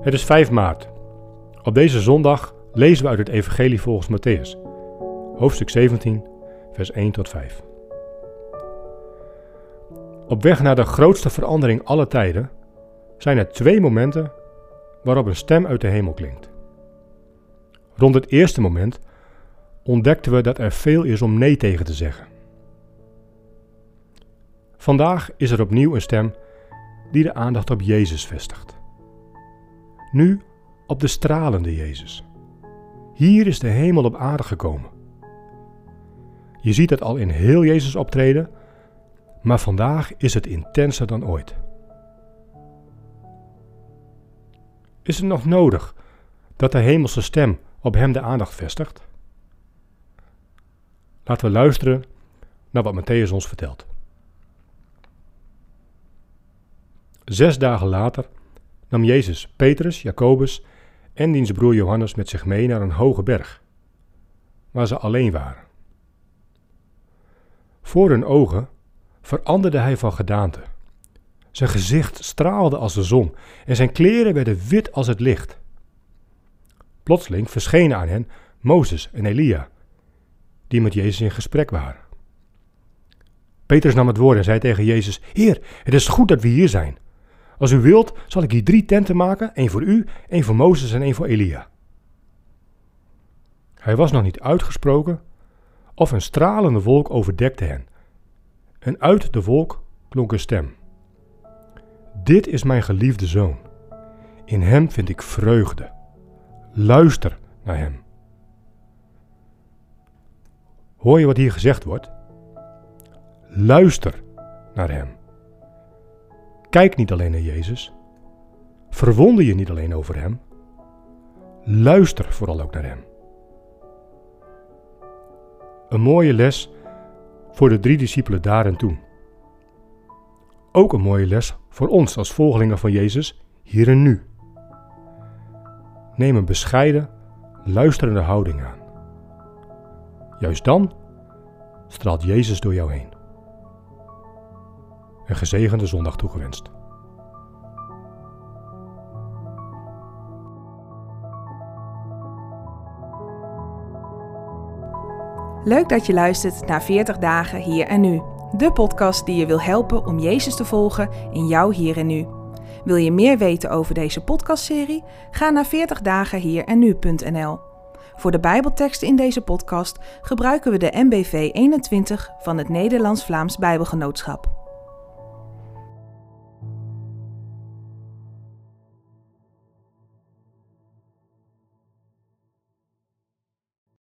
Het is 5 maart. Op deze zondag lezen we uit het Evangelie volgens Matthäus, hoofdstuk 17, vers 1 tot 5. Op weg naar de grootste verandering aller tijden zijn er twee momenten waarop een stem uit de hemel klinkt. Rond het eerste moment ontdekten we dat er veel is om nee tegen te zeggen. Vandaag is er opnieuw een stem die de aandacht op Jezus vestigt. Nu op de stralende Jezus. Hier is de hemel op aarde gekomen. Je ziet het al in heel Jezus optreden, maar vandaag is het intenser dan ooit. Is het nog nodig dat de hemelse stem op hem de aandacht vestigt? Laten we luisteren naar wat Matthäus ons vertelt. Zes dagen later nam Jezus Petrus, Jacobus en diens broer Johannes met zich mee naar een hoge berg, waar ze alleen waren. Voor hun ogen veranderde hij van gedaante. Zijn gezicht straalde als de zon en zijn kleren werden wit als het licht. Plotseling verschenen aan hen Mozes en Elia, die met Jezus in gesprek waren. Petrus nam het woord en zei tegen Jezus: Heer, het is goed dat we hier zijn. Als u wilt, zal ik hier drie tenten maken: één voor u, één voor Mozes en één voor Elia. Hij was nog niet uitgesproken, of een stralende wolk overdekte hen. En uit de wolk klonk een stem: Dit is mijn geliefde zoon. In hem vind ik vreugde. Luister naar hem. Hoor je wat hier gezegd wordt? Luister naar hem. Kijk niet alleen naar Jezus. Verwonder je niet alleen over Hem. Luister vooral ook naar Hem. Een mooie les voor de drie discipelen daar en toen. Ook een mooie les voor ons als volgelingen van Jezus hier en nu. Neem een bescheiden, luisterende houding aan. Juist dan straalt Jezus door jou heen een gezegende zondag toegewenst. Leuk dat je luistert naar 40 dagen hier en nu. De podcast die je wil helpen om Jezus te volgen in jouw hier en nu. Wil je meer weten over deze podcastserie? Ga naar 40 dagen hier en nu.nl. Voor de Bijbelteksten in deze podcast gebruiken we de MBV 21 van het Nederlands-Vlaams Bijbelgenootschap.